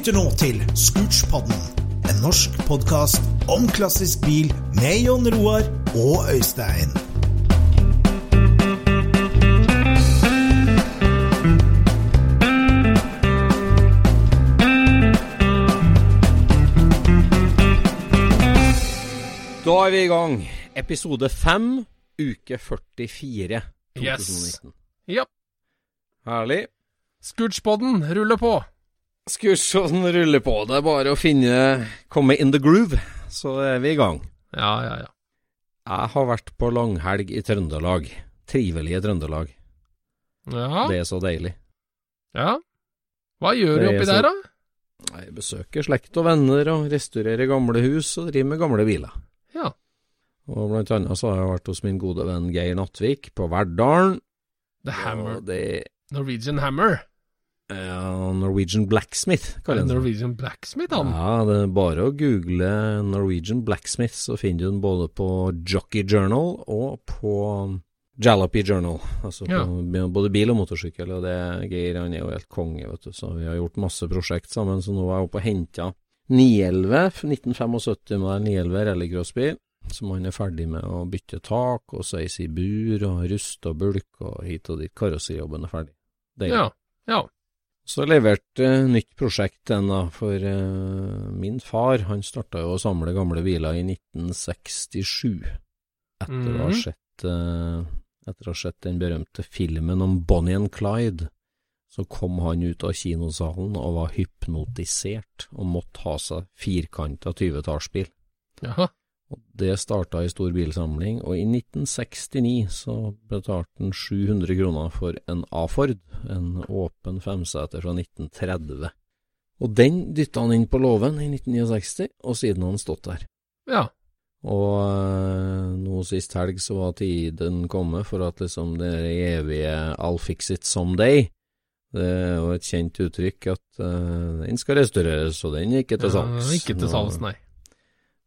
Lytter nå til Scootspodden, en norsk podkast om klassisk bil med Jon Roar og Øystein. Da er vi i gang. Episode 5, uke 44. 2019. Yes. Ja. Herlig. Scootspodden ruller på. Skursåsen ruller på. Det er bare å finne Komme in the groove, så er vi i gang. Ja, ja, ja. Jeg har vært på langhelg i Trøndelag. Trivelige Trøndelag. Ja. Det er så deilig. ja. Hva gjør du oppi så- der, da? Jeg besøker slekt og venner og restaurerer gamle hus og driver med gamle biler. Ja. Og blant annet så har jeg vært hos min gode venn Geir Nattvik på Verdalen. The Hammer. Det Norwegian Hammer. Er Norwegian Blacksmith, kaller den. Norwegian Blacksmith, han. Ja, det er bare å google Norwegian Blacksmith, så finner du den både på Jockey Journal og på Jalopy Journal. Altså Ja. på både bil og motorsykkel, og det Geir han er jo helt konge, vet du. Så vi har gjort masse prosjekt sammen, så nå er jeg oppe og henta 911, 1975 med 911 rallycrossbil, som han er ferdig med å bytte tak og sveise i bur og ruste og bulk og hit og dit. Karosserijobben er ferdig. Deilig. Ja. Ja. Så leverte nytt prosjekt den da, for eh, min far han starta jo å samle gamle biler i 1967, etter å ha Mhm. sett eh, etter å ha sett den berømte filmen om Bonnie and Clyde. Så kom han ut av kinosalen og var hypnotisert, og måtte ha seg firkanta 20-tallsbil. Jaha. Og Det starta i stor bilsamling, og i 1969 så betalte han 700 kroner for en A-Ford, en åpen femseter fra 1930. Og den dytta han inn på låven i 1969, og siden har han stått der. Ja. Og øh, nå sist helg så var tiden kommet for at liksom det evige 'I'll fix it someday' Det er jo et kjent uttrykk at uh, den skal restaureres, og den er ikke til ja salgs. ikke til salgs, nei.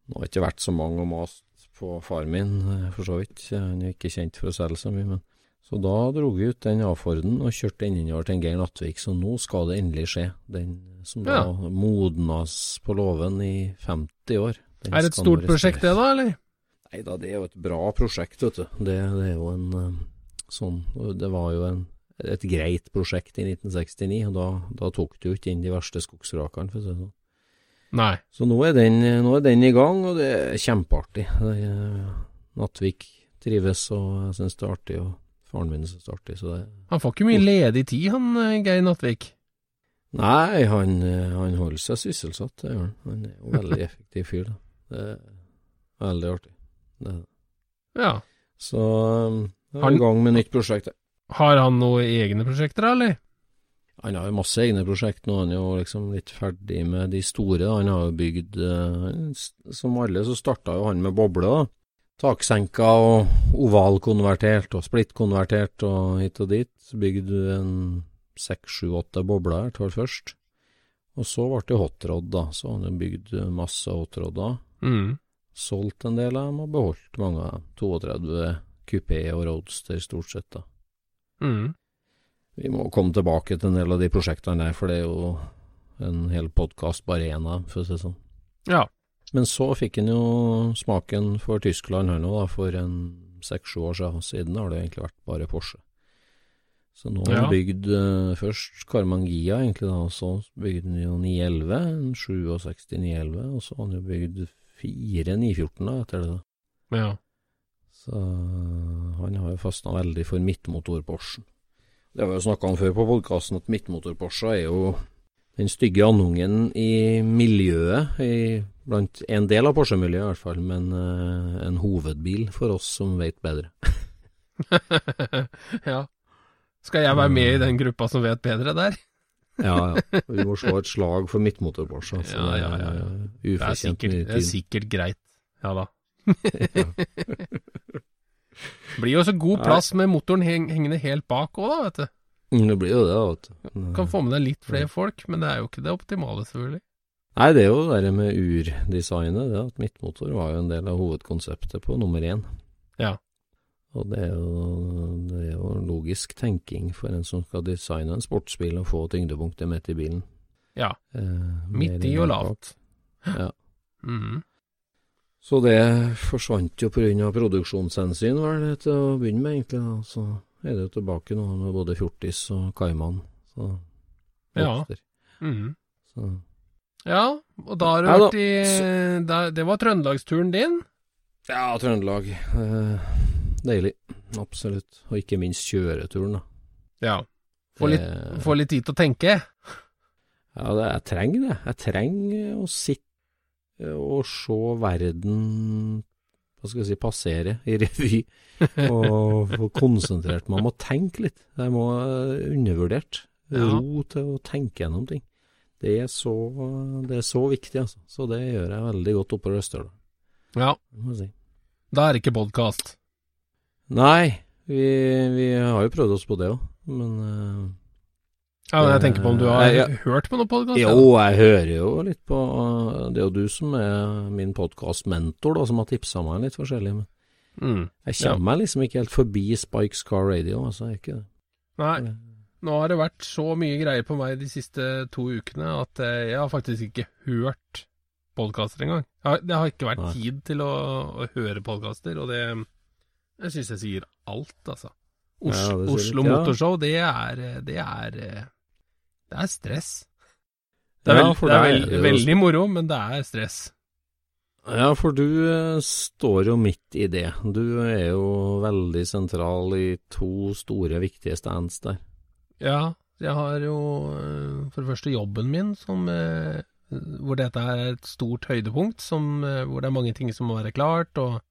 Nå har det ikke vært så mange og mast på far min, eh, for så vidt. Han er ikke kjent for å selge så mye, men Så da dro vi ut den A-Forden og kjørte den innover til en Geir Nattvik, så nå skal det endelig skje. Den som da modnas på låven i 50 år. Den Er det et stort prosjekt, det, da, eller? Nei da, det er jo et bra prosjekt, vet du. Det, det er jo en eh, sånn Det var jo en, et greit prosjekt i 1969, og da, da tok det jo ikke inn de verste skogsrakene, for å si det sånn. Nei. Så nå er, den, nå er den i gang, og det er kjempeartig. Er, Nattvik trives, og jeg syns det er artig, og faren min syns det er artig. Så det Han får ikke mye ledig tid, han eh, Geir Nattvik. Nei, han, eh, han holder seg sysselsatt, det gjør han. Han er jo veldig effektiv fyr. Da. Det er veldig artig. Det. Ja. Så jeg er Han- i gang med nytt prosjekt. Har han noen egne prosjekter, eller? Han har jo masse egne prosjekt nå, han er jo liksom litt ferdig med de store. Han har jo bygd eh, Som alle så starta jo han med boble, da. Taksenka og ovalkonvertert og splittkonvertert og hit og dit. Bygd en seks, sju, åtte bobler her tar først. Og så ble det hotrod, da. Så han har bygd masse hotrodder. Mm. Solgt en del av dem og beholdt mange av dem. 32 kupé og roadster stort sett, da. Mm. Vi må komme tilbake til en del av de prosjektene der, for det er jo en hel podkast av dem, for å si det sånn. Ja. Men så fikk han jo smaken for Tyskland her nå, da, for en seks-sju år siden. Har det egentlig vært bare Porsche. Så nå har Ja. han bygd uh, først Carmangia, egentlig, da, og så bygde han jo 911, en 67 911, og så har han jo bygd fire 914 da, etter det. da. ja. Så han har jo fastna veldig for midtmotor-Porschen. Det har vi jo snakka om før på podkasten, at midtmotor-Porsche er jo den stygge andungen i miljøet, i, blant en del av Porsche-miljøet i hvert fall, men uh, en hovedbil for oss som vet bedre. ja. Skal jeg være med i den gruppa som vet bedre der? Ja, ja. Vi må slå et slag for midtmotor-Porsche. Altså, Ja, ja, ja, ja. Det er Det er sikkert, det er sikkert greit. Ja da. Blir jo så god plass med motoren heng, hengende helt bak òg, da, vet du. Mm, Det blir jo det, vet du. Kan få med deg litt flere folk, men det er jo ikke det optimale, selvfølgelig. Nei, det er jo det der med urdesignet, det at midtmotor var jo en del av hovedkonseptet på nummer én. Ja. Og det er, jo, det er jo logisk tenking for en som skal designe en sportsbil og få tyngdepunktet midt i bilen. Ja. Eh, Midt i og lavt. Ja. Mhm. Så det forsvant jo pga. produksjonshensyn, vel, til å begynne med, egentlig. Da. Så er det jo tilbake nå med både Fjortis og Kaiman. Så Ja. Mm. Så Ja, og da har du Ja vært i da, Det var trøndelagsturen din? Ja, Trøndelag. Eh, deilig. Absolutt. Og ikke minst kjøreturen, da. Ja. Få litt, Det- få litt tid til å tenke? Ja, det, jeg trenger det. Jeg trenger å sitte og se verden hva skal jeg si, passere i revy, og få konsentrert meg om å tenke litt. Jeg må eh, undervurdert. Ro til å tenke gjennom ting. Det er så, det er så viktig, altså. Så det gjør jeg veldig godt oppe på Østerdal. Ja. si. Da er det ikke podkast. Nei, vi, vi har jo prøvd oss på det òg, men eh, Ja, men jeg tenker på om du har jeg, hørt på noen podkast? Jo, jeg hører jo litt på Det er jo du som er min podkastmentor, som har tipsa meg litt forskjellig. Men Mm. jeg kommer meg liksom ikke helt forbi Spikes Car Radio, altså. Jeg ikke det. Nei, nå har det vært så mye greier på meg de siste to ukene at eh, jeg har faktisk ikke hørt podkaster engang. Det har ikke vært Nei. tid til å, å høre podkaster, og det Jeg syns jeg sier alt, altså. Os Ja, Oslo ja. Motorshow, det er Det er Det er stress. Det er, Ja, vel, for det er det veldig moro, men det er stress. Ja, for du eh, står jo midt i det. Du er jo veldig sentral i to store, viktige stands der. Ja, jeg har jo eh, for det første jobben min, som, eh, hvor dette er et stort høydepunkt, som, hvor det er mange ting som må være klart, og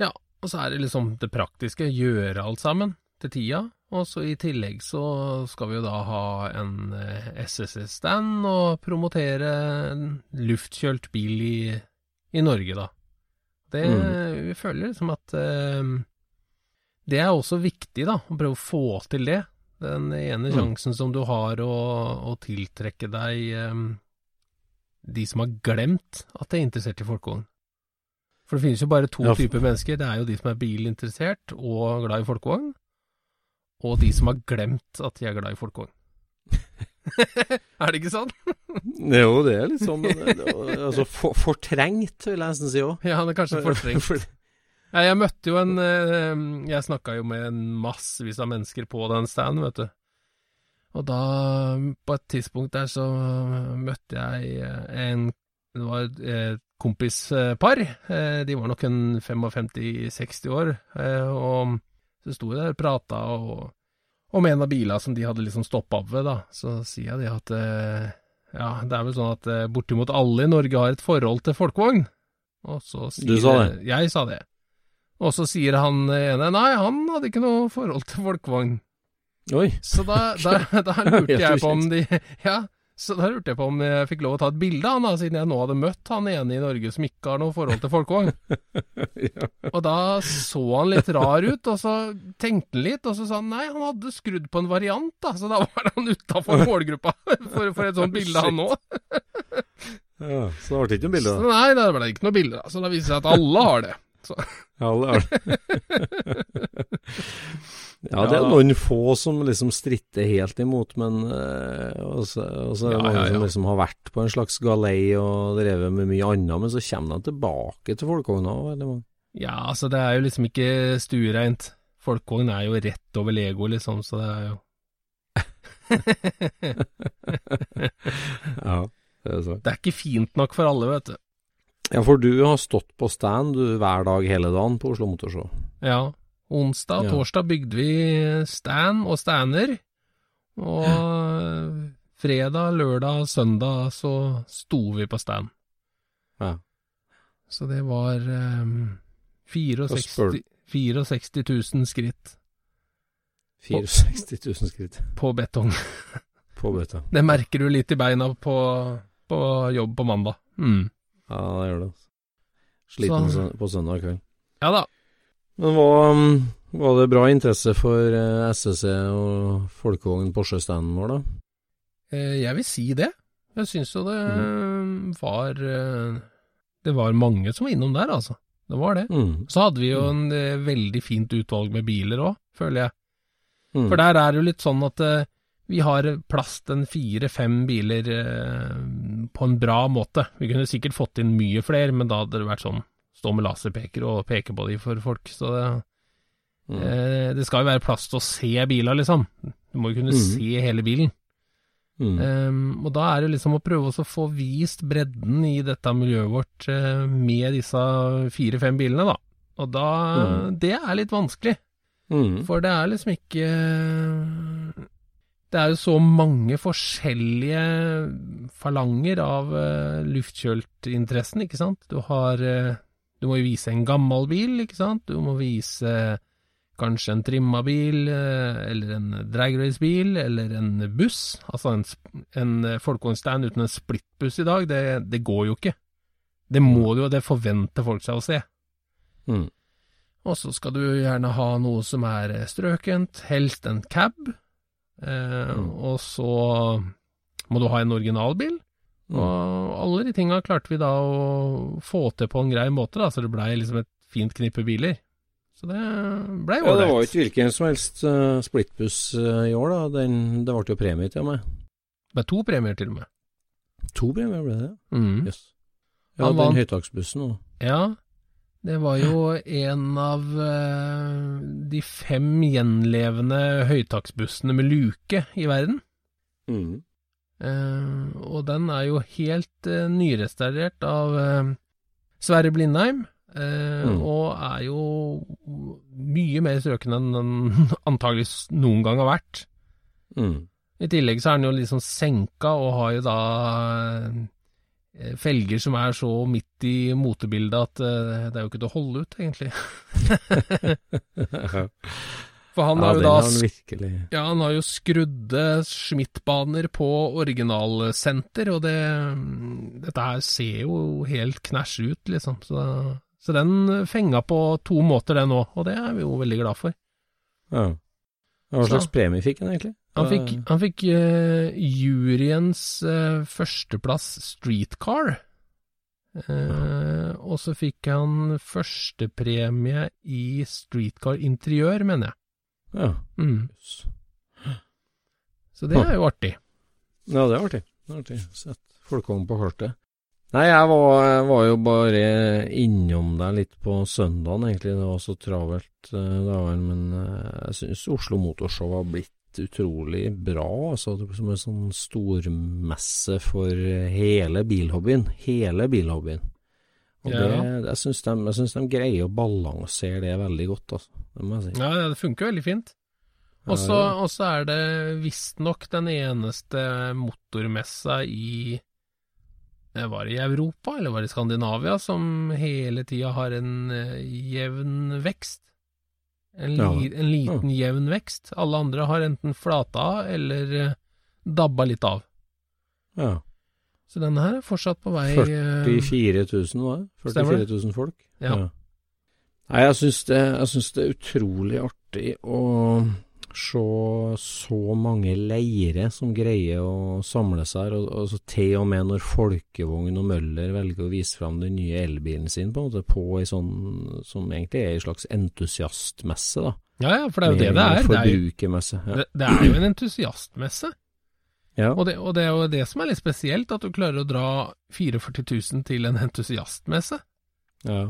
ja, og så er det liksom det praktiske, gjøre alt sammen til tida, og så i tillegg så skal vi jo da ha en eh, SSS-stand og promotere en luftkjølt bil i, i Norge, da. Det, Mm. Vi føler liksom at eh, det er også viktig, da, å prøve å få til det. Den ene Mm. sjansen som du har å, å tiltrekke deg eh, de som har glemt at de er interessert i folkevogn. For det finnes jo bare to Ja, typer mennesker. Det er jo de som er bilinteressert og glad i folkevogn, og de som har glemt at de er glad i folkevogn. er det ikke sånn? Jo, det er litt sånn, men det, altså for, fortrengt, vil jeg nesten si òg. Ja, det er kanskje fortrengt. Jeg møtte jo en eh, Jeg snakka jo med en massevis av mennesker på den standen, vet du. Og da, på et tidspunkt der, så møtte jeg eh, en Det var et eh, kompispar. Eh, De var nok en 55-60 år. eh, Og så sto jeg der og prata om en av bilene som de hadde liksom stoppa opp ved, da. Så sier jeg det at eh, ja, det er vel sånn at eh, bortimot alle i Norge har et forhold til folkevogn. Og så sier Du sa det? Jeg sa det. Og så sier han ene nei, han hadde ikke noe forhold til folkevogn. Oi. Så da, da, da lurte jeg på om de Ja, så da lurte jeg på om jeg fikk lov å ta et bilde av han, da, siden jeg nå hadde møtt han ene i Norge som ikke har noe forhold til folkevogn. ja. Og da så han litt rar ut, og så tenkte han litt, og så sa han nei, han hadde skrudd på en variant, da, så da var han utafor målgruppa for, for et sånt bilde, han òg. ja. Så det ble ikke noe bilde, Så da. nei, da ble det ikke noe bilde, da. Så da viste det seg at alle har det. Så, alle det er det. Ja, det er noen få som liksom stritter helt imot, men øh, Og så er det mange ja, ja. som liksom har vært på en slags galei og drevet med mye annet, men så kommer de tilbake til folkevogna. veldig mange. ja, altså, det er jo liksom ikke stuereint. Folkevogn er jo rett over Lego, liksom, så det er jo Ja, det er sant. Det er ikke fint nok for alle, vet du. Ja, for du har stått på stand du, hver dag hele dagen på Oslo Motorshow. Ja. Onsdag og torsdag bygde vi stand og stander. Og fredag, lørdag, søndag så sto vi på stand. Ja. Så det var um, 64, 64 000 skritt 64 000 skritt på betong. på betong. Det merker du litt i beina på, på jobb på mandag. Mm. Ja, det gjør det. altså. Sliten Så- på søndag kveld. Ja da. Men var, um, var det bra interesse for eh, SSC og folkevogn Porsche-standen vår, da? Eh, Jeg vil si det. Jeg syns jo det Mm. eh, var eh, Det var mange som var innom der, altså. Det var det. Mm. Så hadde vi jo en eh, veldig fint utvalg med biler òg, føler jeg. Mm. For der er det jo litt sånn at vi har plass til en fire-fem biler på en bra måte. Vi kunne sikkert fått inn mye flere, men da hadde det vært sånn stå med laserpeker og peke på de for folk. Så det, Mm. eh, det skal jo være plass til å se biler, liksom. Du må jo kunne Mm. se hele bilen. Mm. Um, og da er det liksom å prøve å få vist bredden i dette miljøet vårt eh, med disse fire-fem bilene, da. Og da Mm. Det er litt vanskelig, Mm. for det er liksom ikke Det er jo så mange forskjellige falanger av uh, luftkjøltinteressen, ikke sant. Du har eh, Du må jo vise en gammel bil, ikke sant. Du må vise kanskje en trimma bil, eh, eller en dragracebil, eller en buss. Altså en, en eh, folkevognstand uten en splittbuss i dag, det, det går jo ikke. Det må du jo, det forventer folk seg å se. Mm. Og så skal du gjerne ha noe som er eh, strøkent, helst en cab. Eh, Mm. Og så må du ha en originalbil. Mm. Og alle de tinga klarte vi da å få til på en grei måte, da, så det blei liksom et fint knippe biler. Så det blei Ja, det var jo ikke hvilken som helst uh, splittbuss uh, i år, da. Den, det ble jo premie til og med. Det ble to premier, til og med. To premier ble det? Mm. Yes. Ja, Han den høytaksbussen òg. Ja, det var jo en av uh, de fem gjenlevende høytaksbussene med luke i verden. Mm. Eh, og den er jo helt uh, nyrestaurert av eh, Sverre Blindheim, eh, Mm. og er jo mye mer strøken enn den antageligvis noen gang har vært. Mm. I tillegg så er den jo liksom senka, og har jo da eh, felger som er så midt i motebildet at eh, det er jo ikke til å holde ut, egentlig. For han ja, har jo da han virkelig Ja, han har jo skrudde Schmidt-baner på originalsenter, og det Dette her ser jo helt knæsj ut, liksom. Så, så den fenga på to måter, den òg, og det er vi jo veldig glad for. Ja. Hva slags premie fikk han egentlig? Han fikk, han fikk uh, juryens uh, førsteplass streetcar. Eh, og så fikk han førstepremie i streetcar interiør, mener jeg. Ja. Mm. Så det er jo artig. ja, det er artig. Det er artig. Sett folkevogn på kartet. Nei, jeg var, var jo bare innom der litt på søndagen, egentlig. Det var så travelt eh, dagen, men eh, jeg syns Oslo Motorshow har blitt utrolig bra. Altså, det som en sånn stormesse for hele bilhobbyen. Hele bilhobbyen. Og Ja. det, jeg syns de, de greier å balansere det veldig godt, altså. Det må jeg si. Ja, det funker veldig fint. Og så er det visstnok den eneste motormessa i eh, Var det i Europa, eller var det i Skandinavia, som hele tida har en eh, jevn vekst? En, li, en liten, jevn vekst. Alle andre har enten flata av eller eh, dabba litt av. Ja. Så denne her er fortsatt på vei eh, 44 000, var det? 44 000 folk? Ja. Nei, jeg syns det, det er utrolig artig å se så mange leire som greier å samle seg her, og, og så til og med når Folkevogn og Møller velger å vise fram den nye elbilen sin på en måte på ei sånn som egentlig er ei slags entusiastmesse, da. Ja, ja, for det er jo det det er. Det er jo, Ja. det, det er jo en entusiastmesse. Ja. Og det, og det er jo det som er litt spesielt, at du klarer å dra 44 000 til en entusiastmesse. Ja.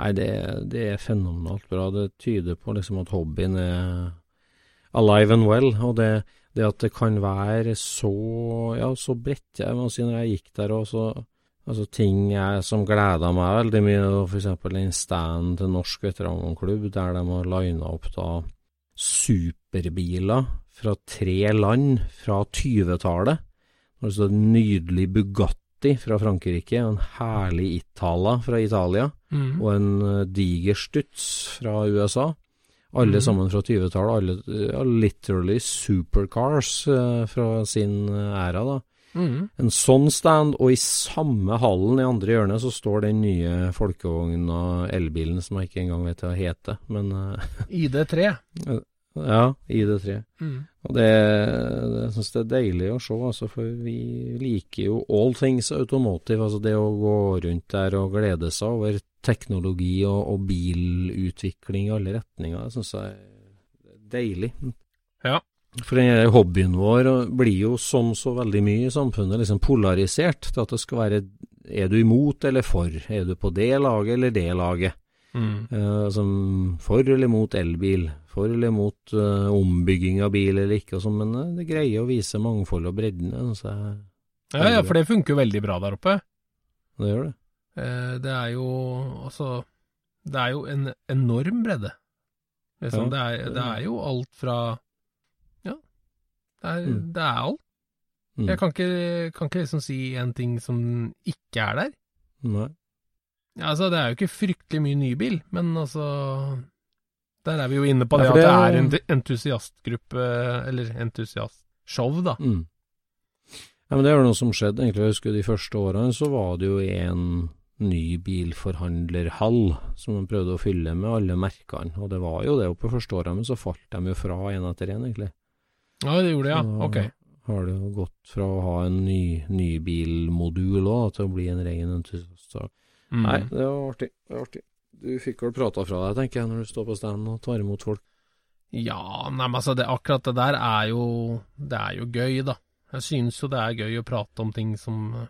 Nei, det, det er fenomenalt bra. Det tyder på liksom at hobbyen er alive and well, og det, det at det kan være så, ja, så bredt. Jeg må si når jeg gikk der og så Altså ting jeg, som gleda meg veldig mye, f.eks. den standen til Norsk veteranklubb, der de har lina opp da superbiler fra tre land fra 20-tallet. Altså en nydelig Bugatti fra Frankrike, en herlig Itala fra Italia, Mm. og en eh, diger Stutz fra USA. Alle mm. sammen fra 20-tallet, alle ja, literally supercars eh, fra sin eh, æra, da. Mm. En sånn stand, og i samme hallen i andre hjørnet så står den nye folkevogna, elbilen som jeg ikke engang vet hva heter, men eh, ID3. Ja, ID3. Mm. Og det, det jeg syns det er deilig å se, altså, for vi liker jo all things automotive. Altså det å gå rundt der og glede seg over teknologi og, og bilutvikling i alle retninger, det syns jeg er deilig. Ja. For hobbyen vår blir jo som så veldig mye i samfunnet liksom polarisert til at det skal være er du imot eller for? Er du på det laget eller det laget? Mm. Uh, som for eller mot elbil, for eller mot uh, ombygging av bil eller ikke, og sånn, men uh, det greier å vise mangfold og bredden. jeg Ja, ja, for det funker jo veldig bra der oppe. det gjør det. Uh, det er jo altså Det er jo en enorm bredde. Liksom, Ja, det, er, det- det er jo alt fra Ja, det er, Mm. det er alt. Mm. Jeg kan ikke, kan ikke liksom si en ting som ikke er der. Nei. Ja, altså, det er jo ikke fryktelig mye nybil, men altså Der er vi jo inne på det for at det det- er en entusiastgruppe, eller entusiastshow, da. Mm. Ja, men det er noe som skjedde, egentlig. Jeg husker de første årene så var det jo en ny bilforhandlerhall som de prøvde å fylle med alle merkene, og det var jo det på første året, men så falt de jo fra én etter én, egentlig. Ja, det gjorde det, ja. Så Ok. har det jo gått fra å ha en ny nybilmodul òg, til å bli en ren entusiast. Mm. Nei, det var artig. Det var artig. Du fikk vel prata fra deg, tenker jeg, når du står på stand og tar imot folk. Ja, nei, men altså, det, akkurat det der er jo Det er jo gøy, da. Jeg synes jo det er gøy å prate om ting som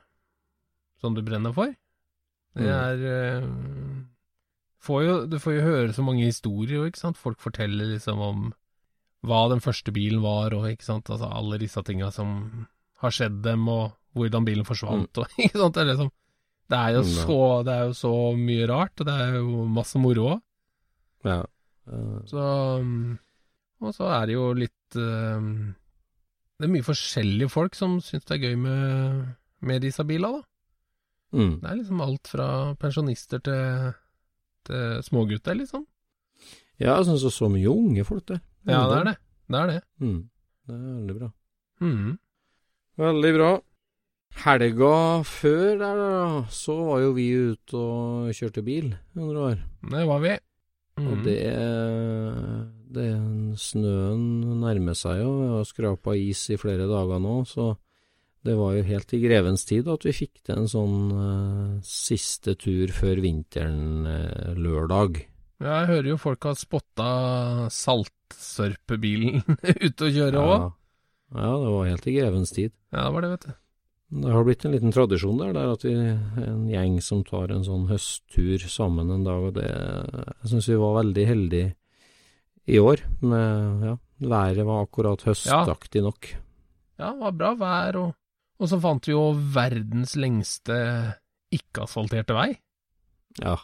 Som du brenner for. Det Mm. er mm. får jo, Du får jo høre så mange historier, jo, ikke sant. Folk forteller liksom om hva den første bilen var, og ikke sant. Altså alle disse tinga som har skjedd dem, og hvordan bilen forsvant, og ikke sant. Det er liksom det er, jo Mm, så, det er jo så mye rart, og det er jo masse moro òg. Ja. Uh. Så um, Og så er det jo litt uh, Det er mye forskjellige folk som syns det er gøy med, med disse bilene, da. mm. Det er liksom alt fra pensjonister til, til smågutter, liksom. Ja, jeg syns det er så mye unge folk der. Ja, det er det. Det er det. Mm. Det er veldig bra. Mm. Veldig bra. Helga før der, da, så var jo vi ute og kjørte bil noen år. Det var vi. Og Mhm. det, det Snøen nærmer seg jo. Vi har skrapa is i flere dager nå, så det var jo helt i grevens tid at vi fikk til en sånn uh, siste tur før vinteren uh, lørdag. Ja, jeg hører jo folk har spotta saltsørpebilen ute og kjøre òg. Ja. ja, det var helt i grevens tid. Ja, det var det, vet du. Det har blitt en liten tradisjon der, der at vi er en gjeng som tar en sånn høsttur sammen en dag, og det Jeg syns vi var veldig heldige i år. Med, ja, været var akkurat høstaktig nok. Ja, det var bra vær, og, og så fant vi jo verdens lengste ikke-asfalterte vei. Ja.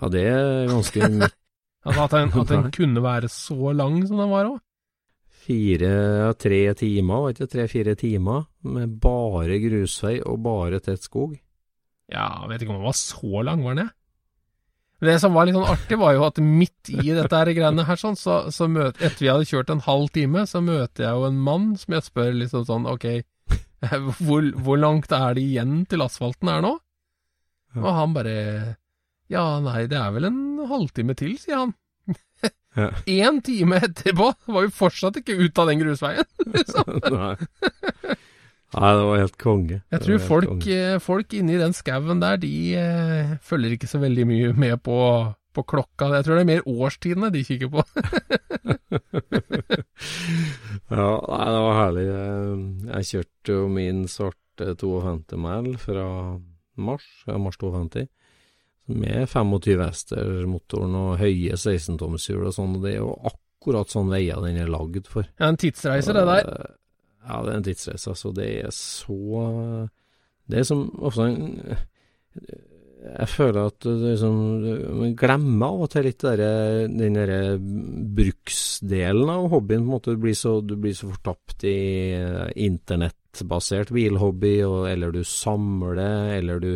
ja, det er ganske. At den, at den kunne være så lang som den var òg. Fire, tre timer, var ikke tre-fire timer, med bare grusvei og bare tett skog. Ja, jeg vet ikke om den var så lang, var den det? Det som var litt sånn artig, var jo at midt i dette her greiene her, sånn, så, så møter Etter vi hadde kjørt en halv time, så møter jeg jo en mann som jeg spør liksom sånn Ok, hvor, hvor langt er det igjen til asfalten er nå? Og han bare Ja, nei, det er vel en halvtime til, sier han. Ja. Én time etterpå var vi fortsatt ikke ut av den grusveien. liksom. Nei. Nei, det var helt konge. Jeg tror folk, konge. eh, folk inni den skauen der, de eh, følger ikke så veldig mye med på, på klokka. Jeg tror det er mer årstidene de kikker på. Ja, nei, det var herlig. Jeg, jeg kjørte jo min svarte 52 mil fra mars, mars 52, med 25 hester-motoren og høye 16-tomshjul og sånn, og det er jo akkurat sånn veier den er lagd for. Ja, en tidsreise, det der. Eh, Ja, det er en tidsreise, altså. Det er så Det er som ofte en Jeg føler at sånn Man glemmer av og til litt der, den derre bruksdelen av hobbyen, på en måte. Du blir så, du blir så fortapt i eh, internettbasert bilhobby, og, eller du samler, eller du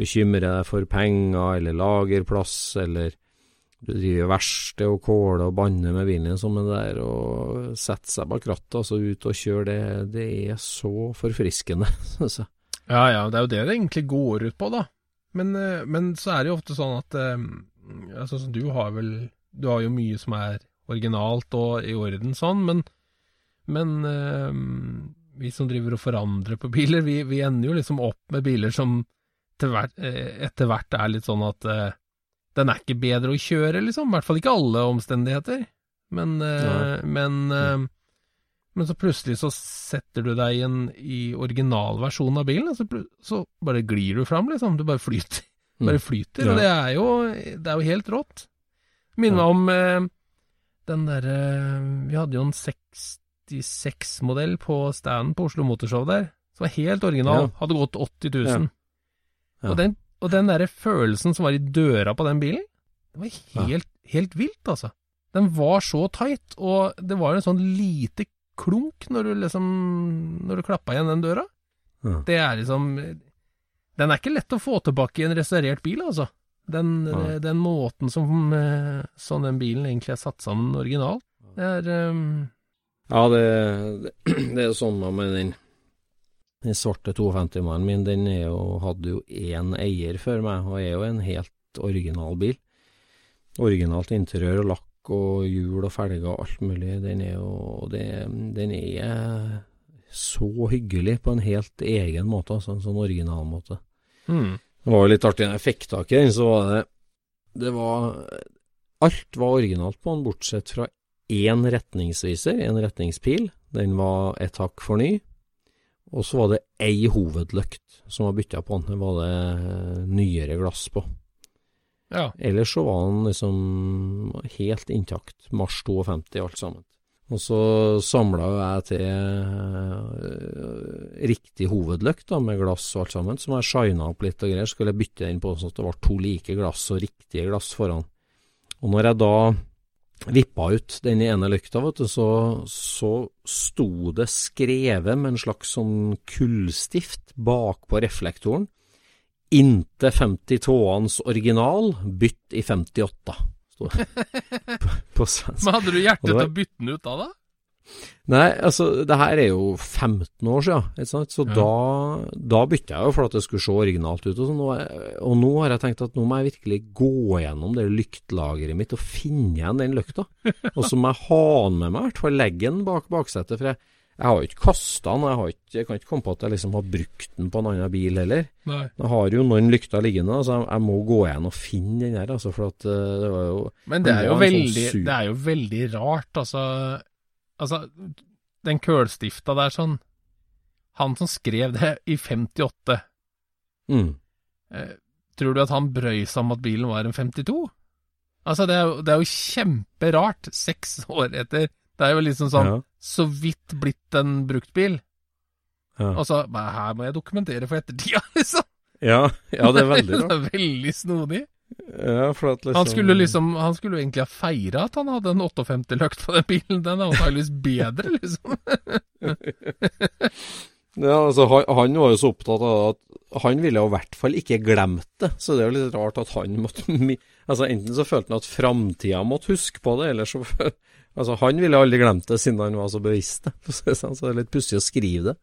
bekymrer deg for penger, eller lagerplass, eller du driver verksted og kåler og banner med bilen som det der, og setter seg bak rattet, altså ut og kjøre, det, det er så forfriskende, synes jeg. Ja ja, det er jo det det egentlig går ut på, da. Men, eh, men så er det jo ofte sånn at eh, altså, Du har vel Du har jo mye som er originalt og i orden sånn, men, men eh, vi som driver og forandrer på biler, vi, vi ender jo liksom opp med biler som hvert, eh, etter hvert er litt sånn at uh, den er ikke bedre å kjøre, liksom. I hvert fall ikke alle omstendigheter. Men, uh, men, uh, men så plutselig så setter du deg i original i originalversjonen av bilen, og så, så bare glir du fram, liksom. Du bare flyter. Mm. Bare flyter, Ja. og det er jo, det er jo helt rått. Minner meg om den derre Vi hadde jo en 66-modell på standen på Oslo Motorshow der, som var helt original. Ja. Hadde gått 80 000. Ja. Ja. Og den, og den derre følelsen som var i døra på den bilen, det var helt, helt vilt, altså. Den var så tight, og det var en sånn lite klunk når du liksom Når du klappa igjen den døra. Ja. Det er liksom Den er ikke lett å få tilbake i en restaurert bil, altså. Den, den måten som, sånn den bilen egentlig er satt sammen originalt. Det er um, Ja, det, det, det er sånn med den Den svarte 52-mannen min, den er jo, hadde jo én eier før meg, og er jo en helt original bil. Originalt interiør og lakk og hjul og felger og alt mulig. Den er jo det, Den er så hyggelig på en helt egen måte, altså en sånn original måte. hmm. Det var jo litt artig, når jeg fikk tak i den, så var det Det var Alt var originalt på den, bortsett fra én retningsviser, en retningspil. Den var et hakk for ny. Og så var det ei hovedløkt som var bytta på den. Det var det nyere glass på. Ja. Ellers så var den liksom helt intakt. Mars 52, alt sammen. Og så samla jeg til eh, riktig hovedløkt da, med glass og alt sammen, som jeg shina opp litt og greier. Skulle bytte den på sånn at det var to like glass og riktige glass foran. Og når jeg da vippa ut den ene lykta, vet du, så, så sto det skrevet med en slags sånn kullstift bakpå reflektoren. Inntil 50 tåans original, bytt i 58. Sto det på, svensk. Men hadde du hjerte til å bytte den ut da, da? Nei, altså, det her er jo 15 år siden, så Ja. da, da bytta jeg jo for at det skulle se originalt ut. Og, sånn, og, og nå har jeg tenkt at nå må jeg virkelig gå gjennom det lyktlageret mitt og finne igjen den lykta. og så må jeg ha den med meg, i hvert fall legge den bak baksetet. For jeg, jeg har jo ikke kasta den, jeg, har ikke, jeg kan ikke komme på at jeg liksom har brukt den på en annen bil heller. Nei. Jeg har jo noen lykter liggende, så jeg, jeg må gå igjen og finne den her, altså, for at eh, det var jo Men det er jo veldig, sånn det er jo veldig rart, altså. Altså, den kølstifta der sånn Han som skrev det i 58, mm, eh, tror du at han brøy seg om at bilen var en 52? Altså, det er jo, det er jo kjemperart, seks år etter. Det er jo liksom sånn ja, så vidt blitt en bruktbil, ja. og så her må jeg dokumentere for ettertida, liksom. ja, ja, det er veldig rart. det er veldig snodig. Ja, liksom Han skulle liksom Han skulle jo egentlig ha feira at han hadde en 58-løkt på den bilen. Den er antakeligvis bedre, liksom. Ja, altså, han, han var jo så opptatt av at han ville jo i hvert fall ikke glemt det, så det er jo litt rart at han måtte Altså Enten så følte han at framtida måtte huske på det, eller så Altså Han ville aldri glemt det, siden han var så bevisst det. si sånn, Så det er litt pussig å skrive det.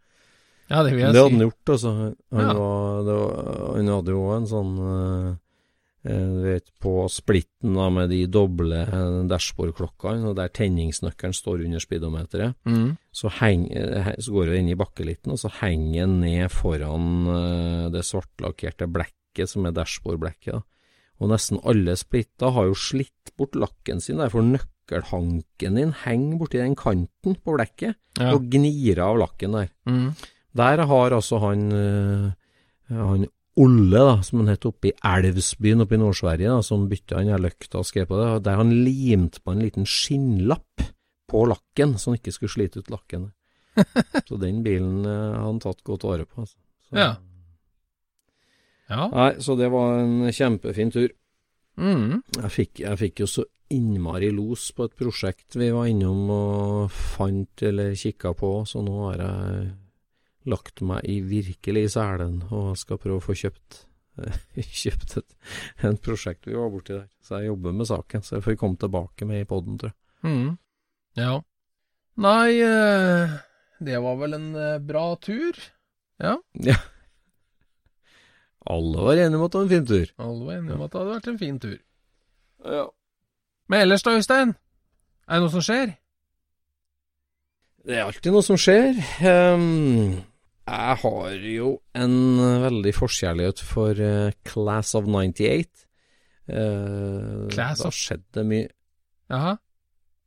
Ja, det vil Det hadde hadde han gjort, altså. Han, Ja. var, det var, han hadde jo en sånn eh, Du vet, på splitten da, med de doble eh, dashbordklokkene, og der tenningsnøkkelen står under speedometeret, Mm. så, heng, eh, så går det inn i bakkelitten, og så henger den ned foran eh, det svartlakkerte blekket som er dashbordblekket. da. Og nesten alle splitter har jo slitt bort lakken sin, derfor nøkkelhanken din henger borti den kanten på blekket Ja. og gnir av lakken der. Mm. Der har altså han, eh, han Olle, da, som han het oppe i Elvsbyen oppe i Nord-Sverige, da, som bytta han løkta og skrev på det, der han limte på en liten skinnlapp på lakken, så han ikke skulle slite ut lakken. så den bilen eh, har han tatt godt vare på. Altså. Så, Ja. Ja. Nei, så det var en kjempefin tur. Mm. Jeg fikk, jeg fikk jo så innmari los på et prosjekt vi var innom og fant eller kikka på, så nå har jeg lagt meg i virkelig selen og skal prøve å få kjøpt kjøpt et, et prosjekt vi var borti der. Så jeg jobber med saken, så jeg får komme tilbake med i poden, tror jeg. Mm. Ja. Nei, eh, det var vel en eh, bra tur. Ja. Ja. Alle var enige om at det var en fin tur. Alle var enige om at det hadde vært en fin tur. Ja. Men ellers da, Øystein? Er det noe som skjer? Det er alltid noe som skjer. Ehm, jeg har jo en veldig forkjærlighet for uh, Class of 98. Uh, Class da of- skjedde mye Jaha.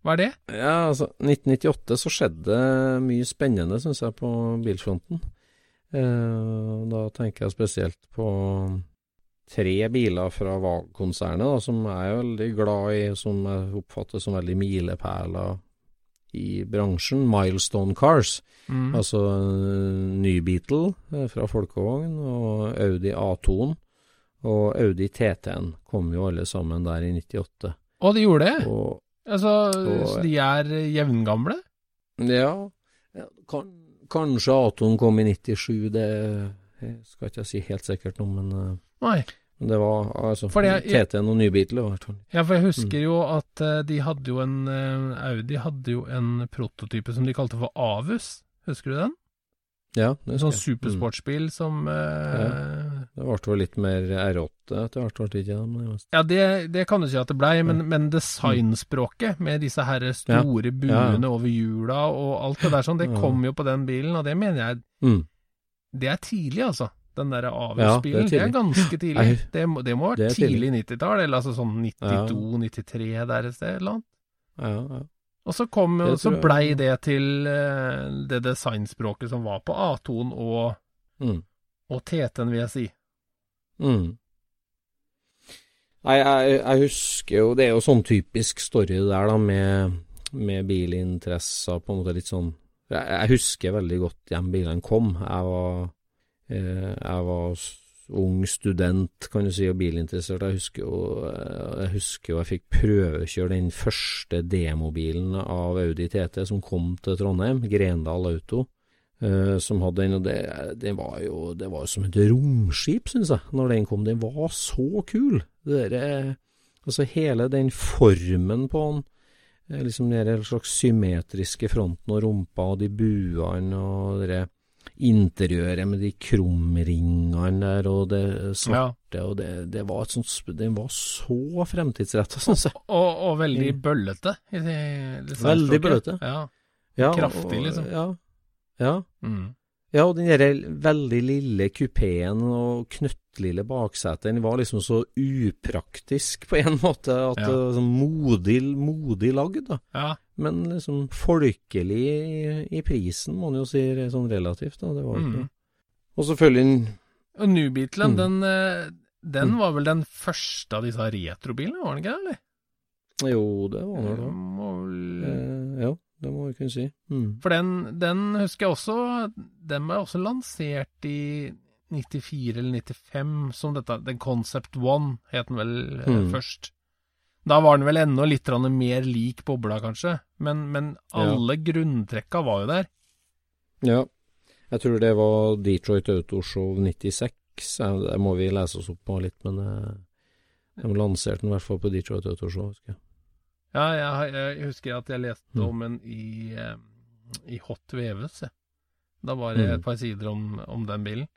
Hva er det? Ja, altså, 1998 så skjedde mye spennende, syns jeg, på bilfronten. Uh, da tenker jeg spesielt på tre biler fra VAG-konsernet, som jeg er veldig glad i, som jeg oppfatter som veldig milepæler i bransjen. Milestone Cars. Mm. Altså eh, ny Beetle eh, fra Folkevogn, og Audi A2-en. Og Audi TT-en kom jo alle sammen der i 98. Og de gjorde det? Og Altså, og- så de er jevngamle? Ja, ja kan, kanskje A2-en kom i 97, det skal ikke jeg si helt sikkert nå, men, eh, Nei. Men det var altså TT-en og hvert fall. Ja, for jeg Mm. husker jo at eh, de hadde jo en eh, Audi hadde jo en prototype som de kalte for Avus. Husker du den? Ja, det En sånn supersportsbil mm. som eh, ja. Det ble vel litt mer R8 etter hvert, ble det ikke det? Ja, det, det kan du si at det blei, men, men designspråket med disse her store Ja. buene over hjula og alt det der sånn, det Ja. kom jo på den bilen, og det mener jeg Mm. Det er tidlig, altså. Den derre Avios-bilen, ja, det det, er ganske tidlig. Det må, det må ha vært tidlig 90-tall, eller altså sånn 92-93 der et sted, eller annet. Ja, ja. Og så kom Det så blei det til eh, det designspråket som var på A2-en og, Mm. og TT-en, vil jeg si. Mm. Nei, jeg, jeg husker jo Det er jo sånn typisk story der, da, med, med bilinteresser, på en måte litt sånn Jeg, jeg husker veldig godt hjem bilene kom. Jeg var, jeg var ung student, kan du si, og bilinteressert. Jeg husker jo eh, jeg husker jo jeg fikk prøvekjøre den første demobilen av Audi TT som kom til Trondheim, Grendal Auto. eh, som hadde den, og det, det var jo det var som et romskip, syns jeg, når den kom. Den var så kul. Det der, altså hele den formen på den, eh, liksom den slags symmetriske fronten og rumpa og de buene og det der interiøret med de krumringene der og det svarte, og det, det var et sånt Den var så fremtidsretta, syns jeg. Og, og veldig Mm. bøllete. i designspråket. Veldig bøllete. Ja. Ja, Kraftig, og- liksom. Ja. ja. Mm. Ja, og den der veldig lille kupeen og knøttlille baksetet, den var liksom så upraktisk på en måte, at Ja. sånn modig, modig lagd, da. ja. Men liksom folkelig i, i prisen, må man jo si, sånn relativt, da. Det var ikke Mm. Og selvfølgelig Og New Beatlen, Mm. den, eh, den Mm. var vel den første av disse retrobilene, var den ikke det, eller? Jo, det var Det det. må vel- Eh, ja, det må vi kunne si. Mm. For den, den husker jeg også Den ble også lansert i 94 eller 95 som dette Den Concept One het den vel eh, Mm. først. Da var den vel enda litt mer lik bobla, kanskje, men, men Ja. alle grunntrekka var jo der. Ja. Jeg tror det var Detroit Autoshow 96 Det må vi lese oss opp på litt, men eh, de lanserte den i hvert fall på Detroit Auto Show. husker jeg. Ja, jeg, jeg husker at jeg leste Mm. om en i, eh, i Hot Veves. jeg. Da var det Mm. et par sider om, om den bilen.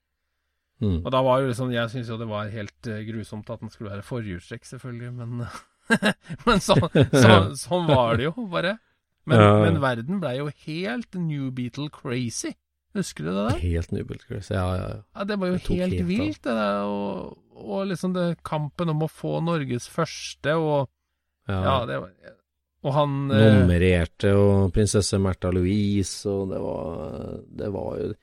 Mm. Og da var jo liksom Jeg syns jo det var helt eh, grusomt at den skulle være forhjulstrekk, selvfølgelig, men Men så, så, sånn var det jo, bare. Men, Ja. men verden blei jo helt New Beatle crazy. Husker du det der? Helt New Chris. Ja, ja, ja. Ja, det var jo Det helt helt vilt, det der. Og, og liksom det kampen om å få Norges første, og ja. Ja, det var Og han eh, Nummererte og prinsesse Märtha Louise, og det var Det var jo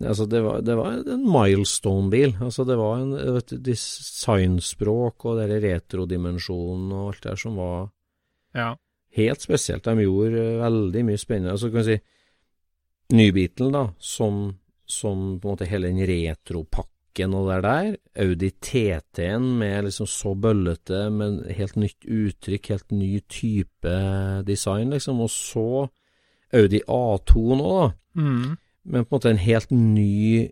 Altså, det var, det var en milestone-bil. Altså, det var en et designspråk og den retrodimensjonen og alt det der som var Ja. helt spesielt. De gjorde eh, veldig mye spennende. Altså, kan vi si Nybeatlen, da, som, som på en måte hele den retropakken og det der. Audi TT-en med liksom så bøllete, men helt nytt uttrykk, helt ny type design, liksom. Og så Audi A2 nå, da. Mm. Men på en måte en helt ny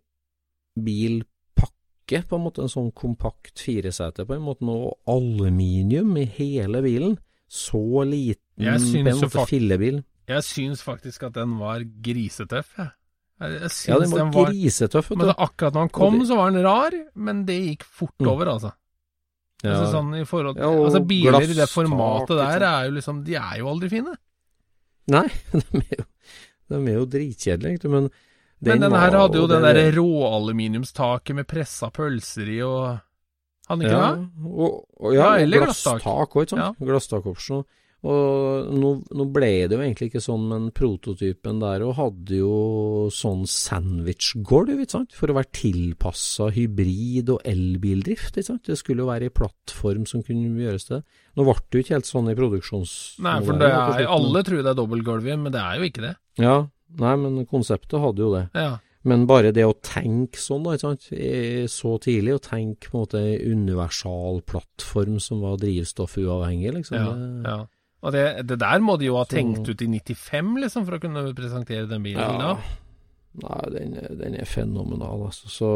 bilpakke, på en måte. En sånn kompakt firesete, på en måte. Og aluminium i hele bilen. Så liten, på en måte, fillebil. Jeg syns faktisk at den var grisetøff, jeg. Jeg, Ja, den var, den var grisetøff, Men akkurat når han kom, det- så var den rar, men det gikk fort Mm. over, altså. Ja. Altså sånn i forhold Ja, Altså biler i det formatet der er jo liksom De er jo aldri fine. Nei, de er jo, de er jo dritkjedelige, men men Men den her hadde jo den derre råaluminiumstaket med pressa pølser i og Hadde den ikke ja, det? Og, og ja, Ja, eller glasstak glasstak. òg, ikke sant. Glasstakopsjon. Og nå, nå ble det jo egentlig ikke sånn, men prototypen der og hadde jo sånn sandwich-gulv, ikke sant, for å være tilpassa hybrid- og elbildrift, ikke sant. Det skulle jo være ei plattform som kunne gjøres til det. Nå ble det jo ikke helt sånn i produksjons... Nei, for det er, alle tror det er dobbeltgulv men det er jo ikke det. Ja, nei, men konseptet hadde jo det. Ja. Men bare det å tenke sånn, da, ikke sant, eh, så tidlig, å tenke på en måte universal plattform som var drivstoffuavhengig, liksom. Ja, det- ja. Og det, det der må de jo ha Så- tenkt ut i 95, liksom, for å kunne presentere den bilen. Ja. da. Nei, den, den er fenomenal, altså. Så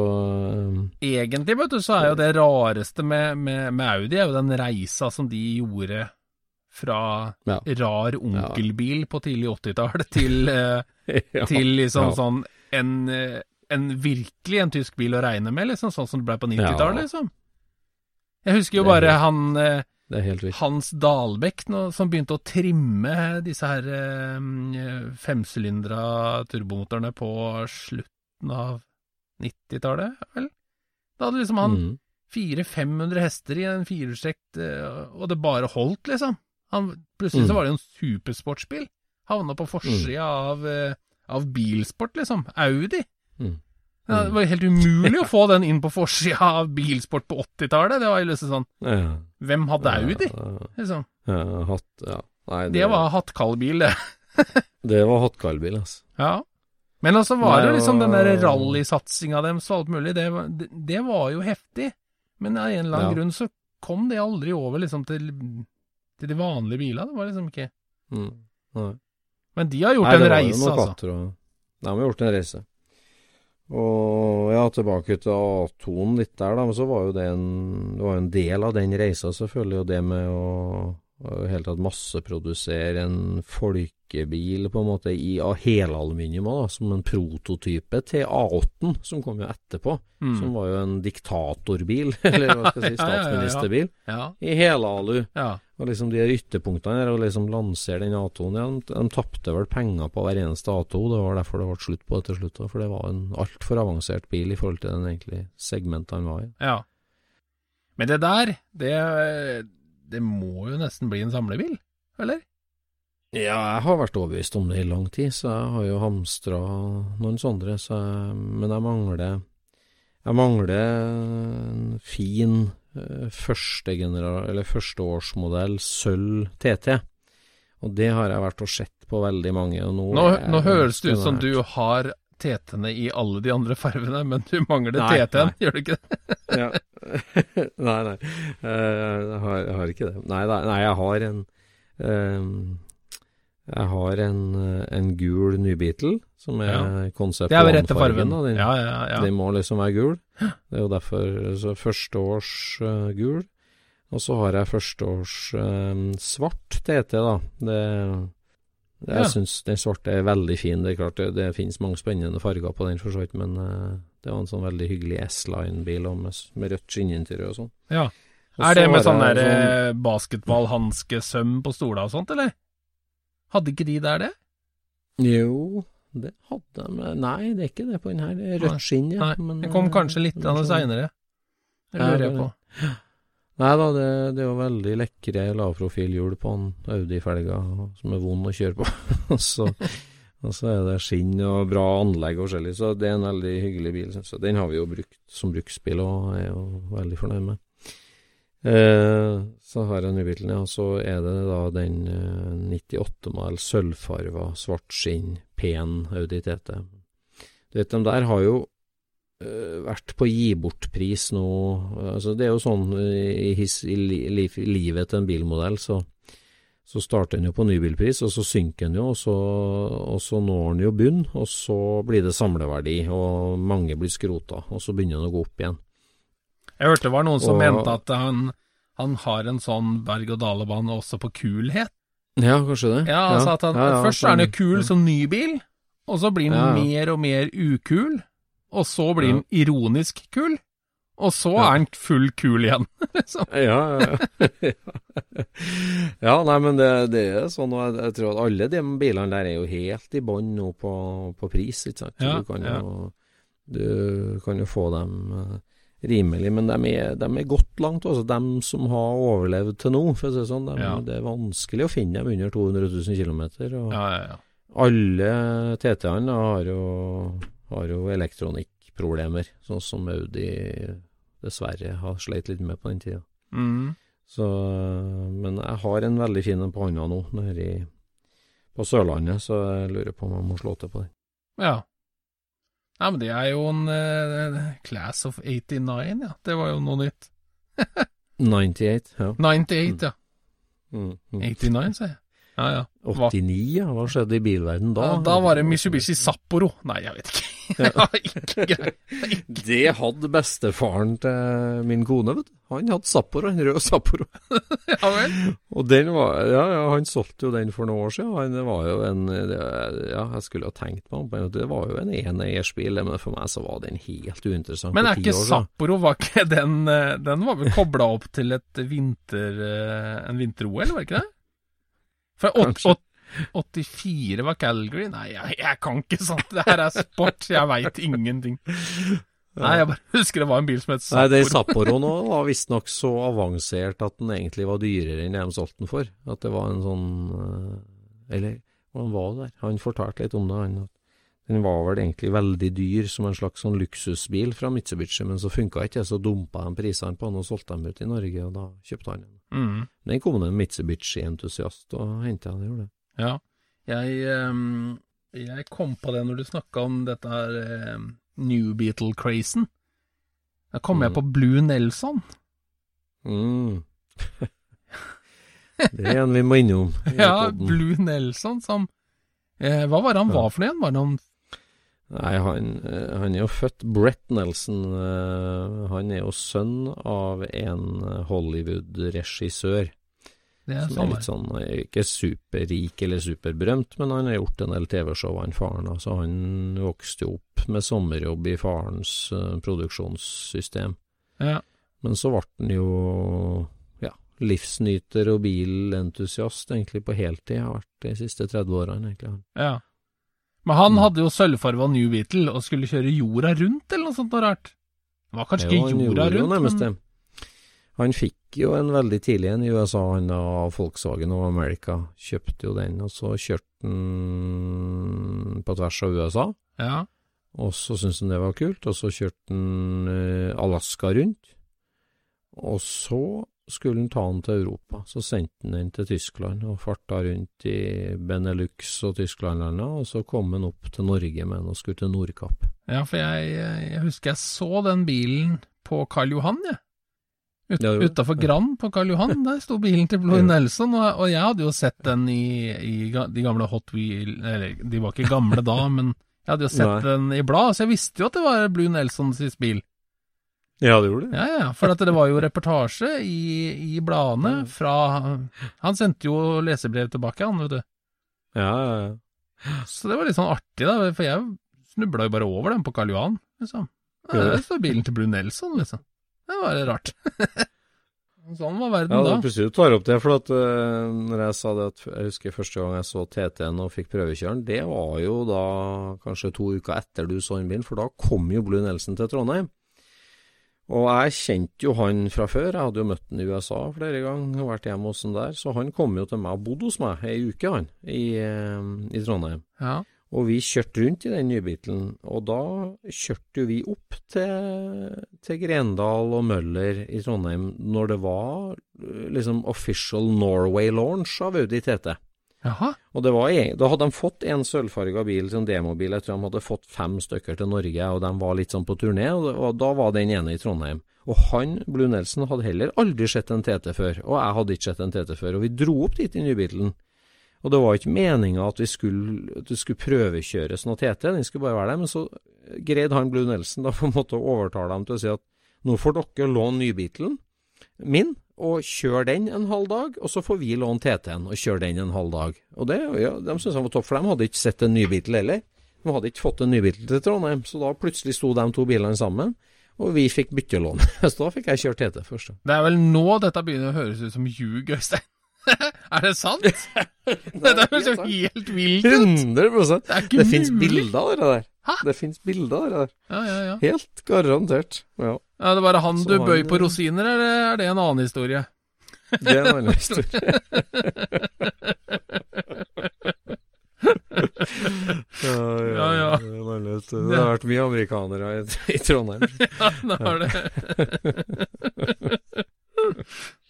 um, Egentlig, vet du, så er jo det rareste med, med, med Audi, er jo den reisa som de gjorde fra Ja. rar onkelbil på tidlig 80-tall til, eh, til liksom sånn en, eh, en virkelig en tysk bil å regne med, liksom, sånn som det ble på 90-tallet, Ja. liksom. Jeg husker jo bare han eh, Det helt vilt. Hans Dalbekk nå, som begynte å trimme disse her eh, femsylindra turbomotorene på slutten av 90-tallet, vel? Da hadde liksom han Mm. 400-500 hester i en firehjulstrekk, eh, og det bare holdt, liksom. Han, plutselig så Mm. var det jo en supersportsbil. Havna på forsida av, eh, av bilsport, liksom. Audi. Mm. Ja, det var helt umulig å få den inn på forsida av bilsport på 80-tallet. Det var jo liksom sånn Ja. Hvem hadde Audi? Liksom. ja, hatt, ja. Nei, Det var hattkallbil, det. det var hattkallbil, altså. Ja. Men altså var det Nei, jo liksom den der rallysatsinga deres og alt mulig, det, det, det var jo heftig. Men av en eller annen grunn så kom det aldri over liksom til, til de vanlige bilene. Det var liksom ikke Mm. Nei. Men de har gjort Nei, en reise, altså. og- De har gjort en reise. Og ja, tilbake til A2-en litt der, da. Men så var jo det en, det var en del av den reisa, selvfølgelig. Og det med å å i hele tatt masseprodusere en folkebil på en måte i av helaluminium da, som en prototype til A8-en, som kom jo etterpå. Mm. Som var jo en diktatorbil, eller hva skal jeg si, statsministerbil, ja, ja, ja. i helalu. ja. Og liksom de der ytterpunktene her, å liksom lansere den A2-en igjen, de, de tapte vel penger på hver eneste A2, det var derfor det ble slutt på det til slutt. For det var en altfor avansert bil i forhold til den egentlig segmentet han var i. ja. Men det der, det, det må jo nesten bli en samlebil, eller? Ja, jeg har vært overbevist om det i lang tid, så jeg har jo hamstra noen sånne, så jeg, men jeg mangler Jeg mangler en fin eh, førsteårsmodell sølv TT. Og det har jeg vært og sett på veldig mange, og nå Nå, nå høres det ut som du har TT-ene i alle de andre fargene, men du mangler TT-en, gjør du ikke det? ja. nei, nei. Eh, Jeg har, jeg har ikke det. Nei, nei, jeg har en ehm, Jeg har en, eh, en gul Nybeatle, som er Ja. konsept Det er rette one-fargen, da. Den, Ja, ja, ja. den må liksom være gul. Det er jo derfor så førsteårs uh, gul. Og så har jeg førsteårs eh, svart TT, da. Det, det, Ja. Jeg syns den svarte er veldig fin. Det er klart det, det finnes mange spennende farger på den, for så vidt, men uh, det var en sånn veldig hyggelig S-line-bil med, med rødt skinninteriør og sånn. ja. Og Er det med sånn der sånn... basketballhanskesøm på stola og sånt, eller? Hadde ikke de der det? Jo, det hadde de Nei, det er ikke det på den her. Det er rødt skinn, ja. Nei, men, det kom eh, kanskje litt det sånn- seinere. Det lurer jeg på. Nei da, det, det er jo veldig lekre lavprofilhjul på en Audi-felga som er vond å kjøre på. og, så, og så er det skinn og bra anlegg og forskjellig, så det er en veldig hyggelig bil. synes jeg. Den har vi jo brukt som bruksbil og er jo veldig fornøyd med. Eh, så har jeg nybilen, ja. Så er det da den eh, 98-modell sølvfarva, svart skinn, pen Audi TT. Du vet, de der har jo eh, vært på gi bort-pris nå. Altså, det er jo sånn eh, i, his, i, li, li, livet til en bilmodell, så, så starter den jo på nybilpris, og så synker den jo, og så, og så når den jo bunn, og så blir det samleverdi, og mange blir skrota, og så begynner den å gå opp igjen. Jeg hørte det var noen som Og- mente at han, han har en sånn berg-og-dale-bane også på kulhet. Ja, kanskje det. Ja, altså at han, ja, ja, Først er han jo kul som ny bil, og så blir han mer og mer ukul, og så blir Ja. den ironisk kul, og så Ja. er den full kul igjen. liksom. Ja, ja, ja. ja, nei, men det, det er sånn, og jeg, jeg tror at alle de bilene der er jo helt i bånn nå på, på pris, ikke sant. Ja, du, kan jo, du kan jo få dem eh, rimelig, men de er, de er godt langt, altså de som har overlevd til nå, for å si det sånn. de, Ja. Det er vanskelig å finne dem under 200 000 km, ja. alle TT-ene har jo, har jo elektronikkproblemer, sånn som Audi dessverre har sleit litt med på den tida. Mm. Så, men jeg har en veldig fin en på hånda nå, nede på Sørlandet, så jeg lurer på om jeg må slå til på den. ja. Nei, men det er jo en uh, Class of 89, ja. Det var jo noe nytt. 98, ja. 98, ja. Mm, mm. 89, sier jeg. Ja, ja. 89, ja. Hva skjedde i bilverden da? Ja, da var det Mitsubishi Sapporo. Nei, jeg vet ikke. Ja, ikke greit. Det hadde bestefaren til min kone, vet du. Han hadde Sapporo, en rød Sapporo. Ja vel. Og den var, ja, ja, han solgte jo den for noen år siden. Han var jo en, ja, jeg skulle ha tenkt på han, det var jo en eneeiersbil, men for meg så var den helt uinteressant Men er ikke. Sapporo var ikke den eh, Den var vel kobla opp til et vinter, eh, en vinter-OL, var ikke det? For åt, 84 var Calgary? Nei, jeg, jeg kan ikke sånt. Det her er sport, jeg veit ingenting. Nei, jeg bare husker det var en bil som het Nei, den Sapporo. nå var visstnok så avansert at den egentlig var dyrere enn de solgte den for. At det var en sånn eh, Eller hvordan var det der? Han fortalte litt om det, han. Den var vel egentlig veldig dyr som en slags sånn luksusbil fra Mitsubishi, men så funka ikke det, så dumpa de prisene på den og solgte dem ut i Norge, og da kjøpte han den. Mm, Den kom det en Mitsubishi-entusiast og henta den, gjorde det. ja. Jeg, ehm, jeg kom på det når du snakka om dette her ehm, New Beatle-crazen. Da kom jeg Mm. på Blue Nelson. Mm. det er en vi må innom. Ja. Blue Nelson som eh, Hva var det han var for noe igjen? Var det han Nei, han, eh, han er jo født Brett Nelson. eh, Han er jo sønn av en Hollywood-regissør. Det er Som er litt sånn, eh, ikke superrik eller superberømt, men han har gjort en del TV-show, han faren. da, Så han vokste jo opp med sommerjobb i farens uh, produksjonssystem. Ja. Men så ble han jo ja, livsnyter og bilentusiast egentlig på heltid. Har vært de siste 30 årene, egentlig. Ja. Men han Mm. hadde jo sølvfarga New Beetle og skulle kjøre jorda rundt, eller noe sånt noe rart. Det var kanskje Jo, ikke jorda jo rundt, nærmest men. Han fikk jo en veldig tidlig en i USA, han av Volkswagen og America. Kjøpte jo den, og så kjørte han på tvers av USA. ja. Og så syntes han det var kult, og så kjørte han eh, Alaska rundt. Og så skulle han ta den til Europa. Så sendte han den til Tyskland og farta rundt i Benelux og Tysklandlandet, og så kom han opp til Norge med den og skulle til Nordkapp. ja, for jeg, jeg husker jeg så den bilen på Karl Johan, jeg. Ut, Ja. Utafor Grand på Karl Johan, der sto bilen til Blue Nelson, og, og jeg hadde jo sett den i, i de gamle Hot Wheel Eller, de var ikke gamle da, men jeg hadde jo sett Nei. den i blad, så jeg visste jo at det var Blue Nelsons bil. Ja, det gjorde det. Ja, ja, for at det var jo reportasje i, i bladene fra Han sendte jo lesebrev tilbake, han, vet du. Ja, ja, ja. Så det var litt sånn artig, da, for jeg snubla jo bare over den på Karl Johan, liksom. Ja, det der står bilen til Blue Nelson, liksom. Det var rart. sånn var verden Ja, da. Ja, plutselig du tar opp det, for at uh, når jeg sa det at jeg husker første gang jeg så TT-en og fikk prøvekjøren, det var jo da kanskje to uker etter du så den bilen, for da kom jo Blue Nelson til Trondheim. Og jeg kjente jo han fra før, jeg hadde jo møtt han i USA flere ganger, og vært hjemme hos han der, så han kom jo til meg og bodde hos meg ei uke, han, i, eh, i Trondheim. Ja. Og vi kjørte rundt i den nybilen, og da kjørte jo vi opp til, til Grendal og Møller i Trondheim når det var eh, liksom official Norway launch av Audi TT. Jaha. Og var, da hadde de fått en sølvfarga bil, en demobil, jeg tror de hadde fått fem stykker til Norge, og de var litt sånn på turné, og, og da var den ene i Trondheim. Og han, Blue Nelson, hadde heller aldri sett en TT før, og jeg hadde ikke sett en TT før, og vi dro opp dit i nybilen. Og det var ikke meninga at vi skulle, at vi skulle prøvekjøres noe TT, den skulle bare være der, men så greide han Blue Nelson da på en måte å overtale dem til å si at nå får dere låne nybilen min, og kjøre den en halv dag, og så får vi låne TT-en og kjøre den en halv dag. Og det, ja, de syntes han var topp, for de hadde ikke sett en nybil heller. De hadde ikke fått en nybil til Trondheim, så da plutselig sto de to bilene sammen, og vi fikk byttelån. Så da fikk jeg kjørt TT først. Det er vel nå dette begynner å høres ut som ljug, Øystein. er det sant? Dette høres jo helt vilt ut. 100 Det Det fins bilder av det der. Hæ? Det fins bilder der. Ja, ja, ja. Helt garantert. Ja, Er det bare han Så du han- på rosiner, eller er det en annen historie? det er en annen historie. ja, Ja, ja. Det, har vært mye amerikanere i, i Trondheim. Ja, det har det.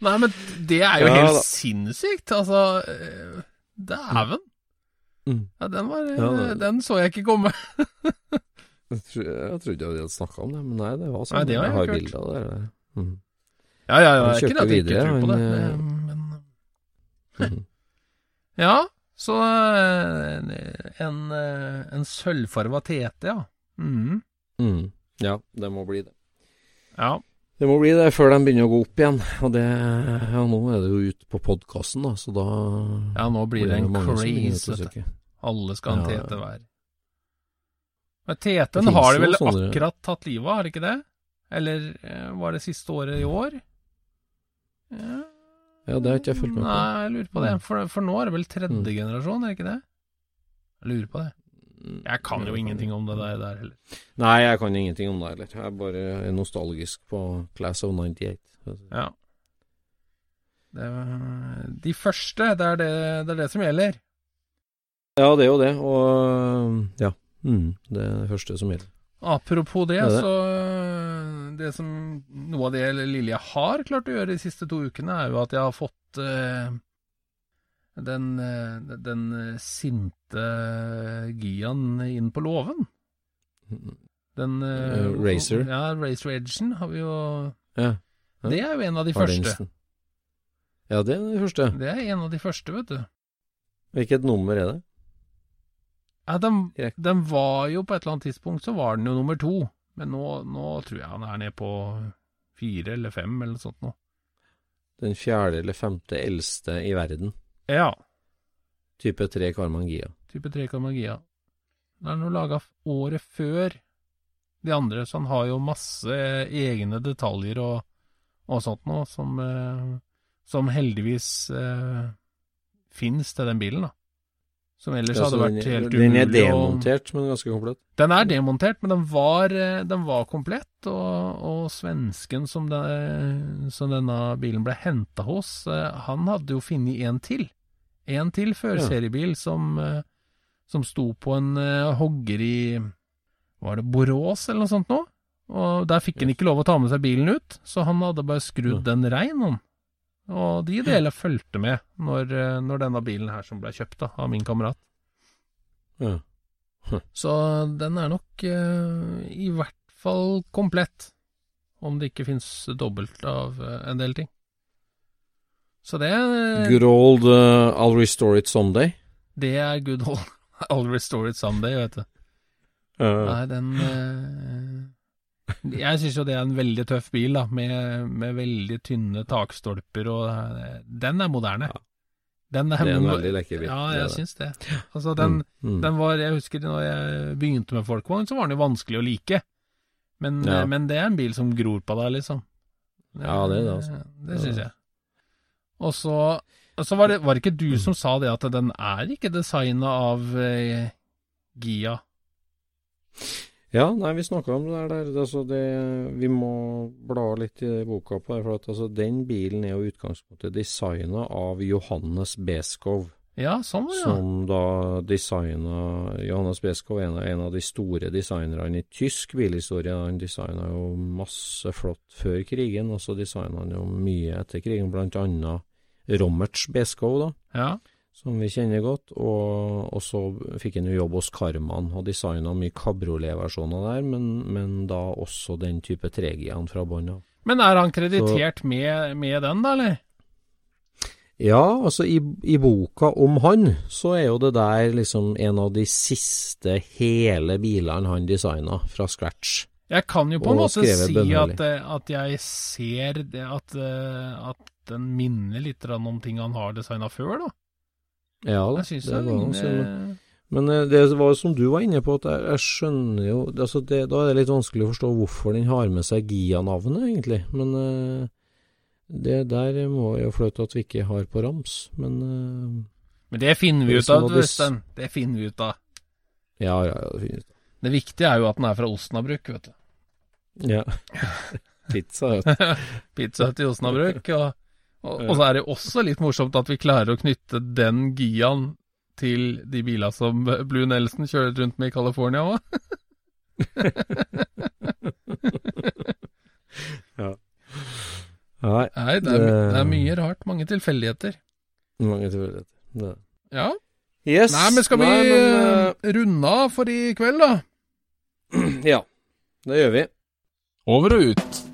Nei, men det er jo helt sinnssykt. Altså, eh, dæven. Mm. Ja, den, var, Ja, det- den så jeg ikke komme. Jeg tro- jeg trodde jeg hadde snakka om det, men nei, det var sånn. Nei, det har jeg har bilde av det. Mm. Ja, ja, ja. Ikke det at jeg ikke tror på det, det, eh, men Mhm. Ja, så eh, en, eh, en sølvfarva TT, ja. Mm. Mm. Ja, det må bli det. Ja. Det må bli det før de begynner å gå opp igjen. Og det, ja, nå er det jo ute på podkasten, da, så da ja, nå blir det en craze, vet du. Alle skal ha en Ja, ja. Hver. Men Teten har de vel sånne- akkurat tatt livet av, har de ikke det? Eller eh, var det siste året i år? Ja. Ja, det har ikke jeg fulgt med på. Nei, jeg lurer på det. Mm. For, for nå er det vel tredje Mm. generasjon, er det ikke det? Jeg lurer på det. Jeg kan jo ingenting om det der, der heller. Nei, jeg kan ingenting om det heller. Jeg er bare nostalgisk på Class of 98. Ja. Det, de første, det er det, det er det som gjelder. Ja, det er jo det, og ja. Mm, det er det første som gjelder. Apropos det, Det det. så Det som Noe av det lille jeg har klart å gjøre de siste to ukene, er jo at jeg har fått eh, den, eh, den eh, sinte Gian inn på låven. Den uh, Racer. Ja, Racer Edgen har vi jo Ja. Ja. Det er jo en av de Har første. Ja, det er de første. Det er en av de første, vet du. Hvilket nummer er det? Ja, den, den var jo på et eller annet tidspunkt, så var den jo nummer to. Men nå, nå tror jeg han er nede på fire eller fem, eller noe sånt nå. Den fjerde eller femte eldste i verden. Ja, Type 3 karmangia. Type 3 karmangia. Den er nå laga året før de andre, så han har jo masse egne detaljer og, og sånt nå, som, eh, som heldigvis eh, fins til den bilen, da. Som ellers hadde vært den, helt den er demontert, og, men ganske komplett. Den er demontert, men den var, eh, den var komplett, og, og svensken som, den, som denne bilen ble henta hos, eh, han hadde jo funnet en til. En til førseriebil som, eh, som sto på en hogger i Var det Borås eller noe sånt nå? Og der fikk han ikke lov å ta med seg bilen ut, så han hadde bare skrudd den rein, han. Og de deler fulgte med når, eh, når denne bilen her som ble kjøpt da, av min kamerat. Ja. Så den er nok eh, i hvert fall komplett. om det ikke finnes dobbelt av eh, en del ting. Så det, er Good old uh, I'll restore it someday. det er good old I'll restore it someday, vet du. Uh, Nei, den eh, Jeg syns jo det er en veldig tøff bil, da, med, med veldig tynne takstolper og eh, Den er moderne. Den det er en veldig lekker bil. Ja, er jeg det. syns det. Altså, den, Mm, mm. den var Jeg husker når jeg begynte med folkevogn, så var den jo vanskelig å like. Men, Ja. men det er en bil som gror på deg, liksom. Ja, det er det, altså. Det syns jeg. Og så, altså var, det, var det ikke du som sa det at den er ikke designa av eh, Gia? Ja, nei, vi snakka om det der. der. Altså, det, vi må bla litt i boka på det. For at, altså, den bilen er jo i utgangspunktet designa av Johannes Beskow. Ja, sånn var det, ja. Som da designa Johannes Beskow er en, av- en av de store designerne i tysk bilhistorie. Han designa jo masse flott før krigen, og så designa han jo mye etter krigen, blant annet Rommerts Beskow, da ja. Som vi kjenner godt. Og, og så fikk han jo jobb hos Karman og designa mye kabrioletversjoner der, men, men da også den type tregian fra bånn av. Men er han kreditert med, med den, da, eller? Ja, altså i, i boka om han, så er jo det der liksom en av de siste hele bilene han designa fra scratch. Jeg kan jo på en måte si at, eh, at jeg ser at, eh, at den minner litt om ting han har designa før, da. Ja Jeg synes det det var an å men, eh, det var som du var inne på, at jeg, jeg skjønner jo altså det, Da er det litt vanskelig å forstå hvorfor den har med seg Gia-navnet, egentlig. Men uh, det der må jo flaut at vi ikke har på rams. Men uh, Men det finner vi ut av, du, det- Øystein. Det finner vi ut av. ja, ja, ja, det finnes Det viktige er jo at den er fra Osnabruk, vet du. Ja. Pizza, vet du. Pizza til Osnabruk. Og, og, og så er det også litt morsomt at vi klarer å knytte den Giaen til de bila som Blue Nelson kjører rundt med i California òg. Nei, Nei, det er, det er mye rart. Mange tilfeldigheter. mange tilfeldigheter. Det- Ja. Yes. Nei, men skal vi Nei, men, eh, runde av for i kveld, da? eh, Ja, det gjør vi. Over og ut.